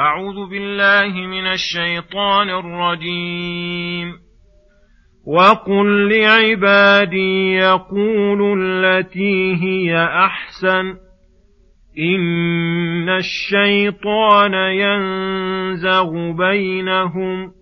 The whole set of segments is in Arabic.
أعوذ بالله من الشيطان الرجيم. وقل لعبادي يقولوا التي هي أحسن. إن الشيطان ينزغ بينهم.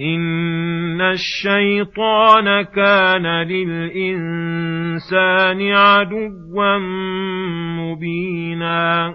إن الشيطان كان للإنسان عدوا مبينا.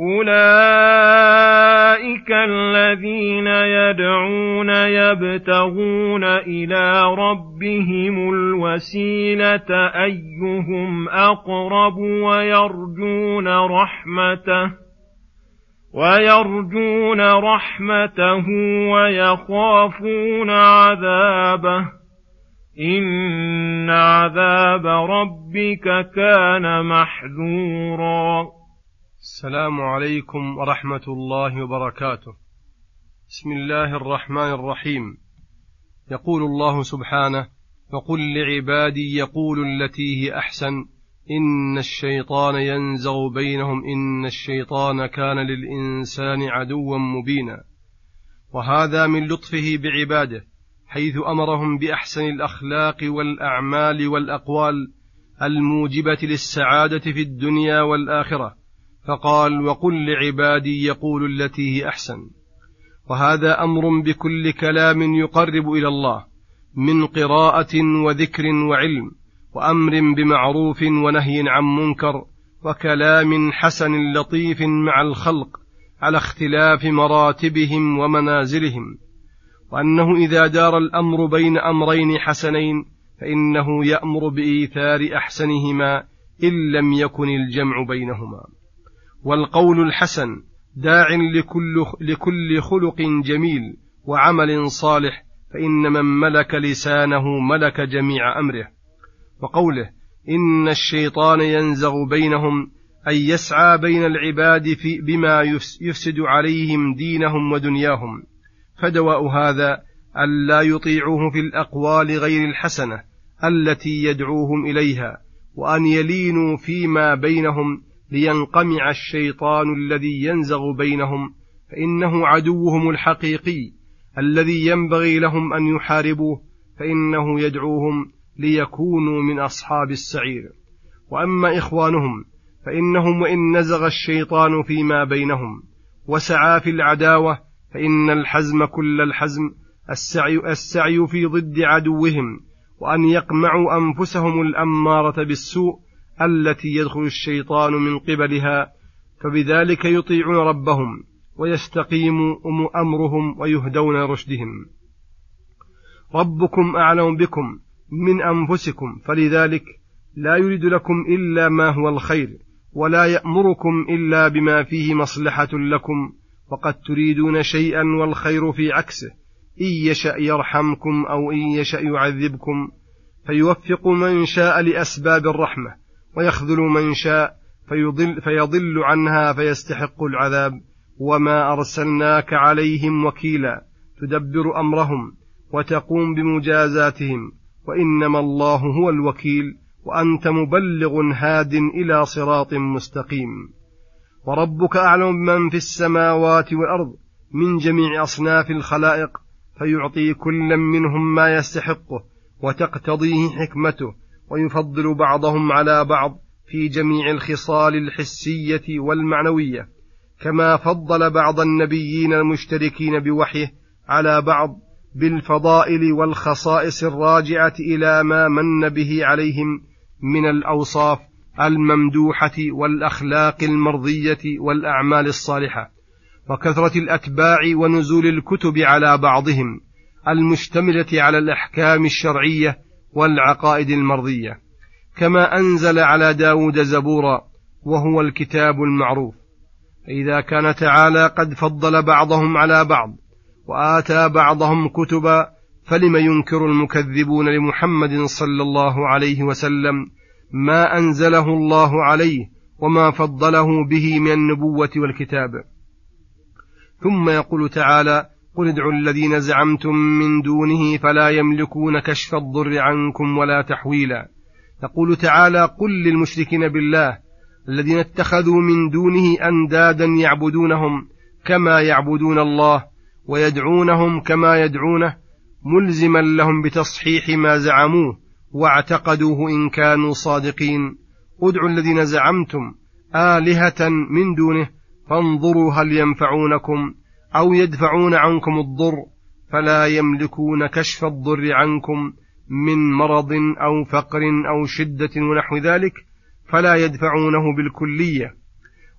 اولئك الذين يدعون يبتغون إلى ربهم الوسيله ايهم اقرب ويرجون رحمته ويرجون رحمته ويخافون عذابه ان عذاب ربك كان محذورا السلام عليكم ورحمة الله وبركاته. بسم الله الرحمن الرحيم. يقول الله سبحانه: فقل لعبادي يقول التي هي أحسن إن الشيطان ينزغ بينهم إن الشيطان كان للإنسان عدوا مبينا. وهذا من لطفه بعباده حيث أمرهم بأحسن الأخلاق والأعمال والأقوال الموجبة للسعادة في الدنيا والآخرة. فقال وقل لعبادي يقول التي هي أحسن. وهذا أمر بكل كلام يقرب إلى الله من قراءة وذكر وعلم وأمر بمعروف ونهي عن منكر وكلام حسن لطيف مع الخلق على اختلاف مراتبهم ومنازلهم. وأنه إذا دار الأمر بين أمرين حسنين فإنه يأمر بإيثار أحسنهما إن لم يكن الجمع بينهما. والقول الحسن داع لكل, لكل خلق جميل وعمل صالح فإن من ملك لسانه ملك جميع أمره. وقوله إن الشيطان ينزغ بينهم أي يسعى بين العباد في بما يفسد عليهم دينهم ودنياهم. فدواء هذا ألا يطيعوه في الأقوال غير الحسنة التي يدعوهم إليها وأن يلينوا فيما بينهم لينقمع الشيطان الذي ينزغ بينهم فإنه عدوهم الحقيقي الذي ينبغي لهم أن يحاربوه فإنه يدعوهم ليكونوا من أصحاب السعير. وأما إخوانهم فإنهم وإن نزغ الشيطان فيما بينهم وسعى في العداوة فإن الحزم كل الحزم السعي, السعي في ضد عدوهم وأن يقمعوا أنفسهم الأمارة بالسوء التي يدخل الشيطان من قبلها فبذلك يطيعون ربهم ويستقيم أمرهم ويهدون رشدهم. ربكم أعلم بكم من أنفسكم فلذلك لا يريد لكم إلا ما هو الخير ولا يأمركم إلا بما فيه مصلحة لكم وقد تريدون شيئا والخير في عكسه إن يشأ يرحمكم أو إن يشأ يعذبكم فيوفق من شاء لأسباب الرحمة. ويخذل من شاء فيضل, فيضل عنها فيستحق العذاب. وما أرسلناك عليهم وكيلا تدبر أمرهم وتقوم بمجازاتهم. وإنما الله هو الوكيل وأنت مبلغ هاد إلى صراط مستقيم. وربك أعلم من في السماوات والأرض من جميع أصناف الخلائق فيعطي كلا منهم ما يستحقه وتقتضيه حكمته ويفضل بعضهم على بعض في جميع الخصال الحسية والمعنوية كما فضل بعض النبيين المشتركين بوحيه على بعض بالفضائل والخصائص الراجعة إلى ما من به عليهم من الأوصاف الممدوحة والأخلاق المرضية والأعمال الصالحة. وكثرة الأتباع ونزول الكتب على بعضهم المشتملة على الأحكام الشرعية والعقائد المرضية كما أنزل على داود زبورا وهو الكتاب المعروف. فإذا كان تعالى قد فضل بعضهم على بعض وآتى بعضهم كتبا فلم ينكر المكذبون لمحمد صلى الله عليه وسلم ما أنزله الله عليه وما فضله به من النبوة والكتاب. ثم يقول تعالى قل ادعوا الذين زعمتم من دونه فلا يملكون كشف الضر عنكم ولا تحويلا. يقول تعالى قل للمشركين بالله الذين اتخذوا من دونه أندادا يعبدونهم كما يعبدون الله ويدعونهم كما يدعونه ملزما لهم بتصحيح ما زعموه واعتقدوه إن كانوا صادقين. ادعوا الذين زعمتم آلهة من دونه فانظروا هل ينفعونكم. أو يدفعون عنكم الضر فلا يملكون كشف الضر عنكم من مرض أو فقر أو شدة ونحو ذلك فلا يدفعونه بالكلية.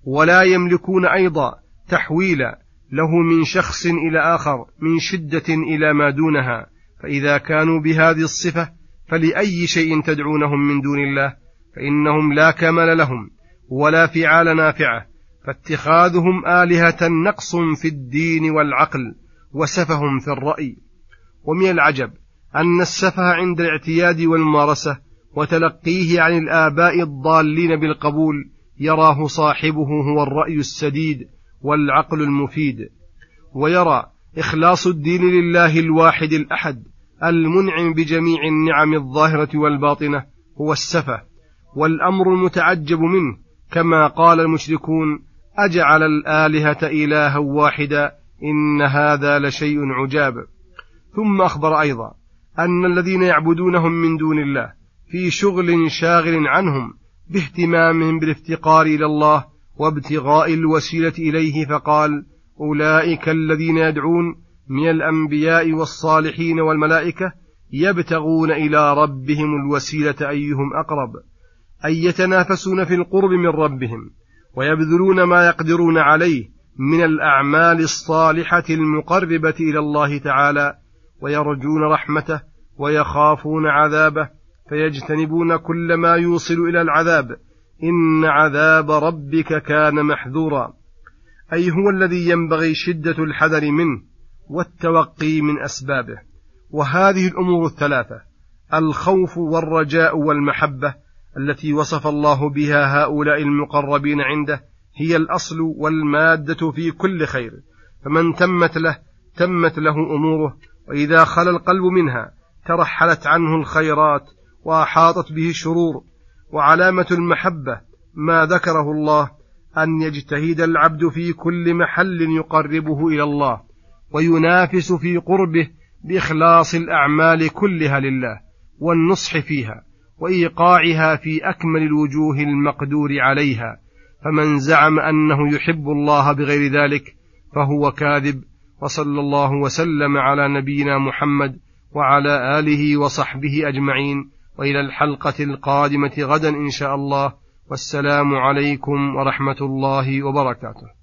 ولا يملكون أيضا تحويلا له من شخص إلى آخر من شدة إلى ما دونها. فإذا كانوا بهذه الصفة فلأي شيء تدعونهم من دون الله فإنهم لا كمال لهم ولا فعال نافعة. فاتخاذهم آلهة نقص في الدين والعقل وسفه في الرأي. ومن العجب أن السفه عند الاعتياد والممارسة وتلقيه عن الآباء الضالين بالقبول يراه صاحبه هو الرأي السديد والعقل المفيد. ويرى إخلاص الدين لله الواحد الأحد المنعم بجميع النعم الظاهرة والباطنة هو السفه. والأمر المتعجب منه كما قال المشركون أجعل الآلهة إلها واحدا إن هذا لشيء عجاب. ثم أخبر أيضا أن الذين يعبدونهم من دون الله في شغل شاغل عنهم باهتمامهم بالافتقار إلى الله وابتغاء الوسيلة إليه فقال أولئك الذين يدعون من الأنبياء والصالحين والملائكة يبتغون إلى ربهم الوسيلة أيهم أقرب اي يتنافسون في القرب من ربهم ويبذلون ما يقدرون عليه من الأعمال الصالحة المقربة إلى الله تعالى ويرجون رحمته ويخافون عذابه فيجتنبون كل ما يوصل إلى العذاب. إن عذاب ربك كان محذورا. أي هو الذي ينبغي شدة الحذر منه والتوقي من أسبابه. وهذه الأمور الثلاثة الخوف والرجاء والمحبة التي وصف الله بها هؤلاء المقربين عنده هي الأصل والمادة في كل خير. فمن تمت له تمت له أموره وإذا خلا القلب منها ترحلت عنه الخيرات وأحاطت به الشرور. وعلامة المحبة ما ذكره الله أن يجتهد العبد في كل محل يقربه إلى الله وينافس في قربه بإخلاص الأعمال كلها لله والنصح فيها. وإيقاعها في أكمل الوجوه المقدور عليها فمن زعم أنه يحب الله بغير ذلك فهو كاذب وصلى الله وسلم على نبينا محمد وعلى آله وصحبه أجمعين وإلى الحلقة القادمة غدا إن شاء الله والسلام عليكم ورحمة الله وبركاته.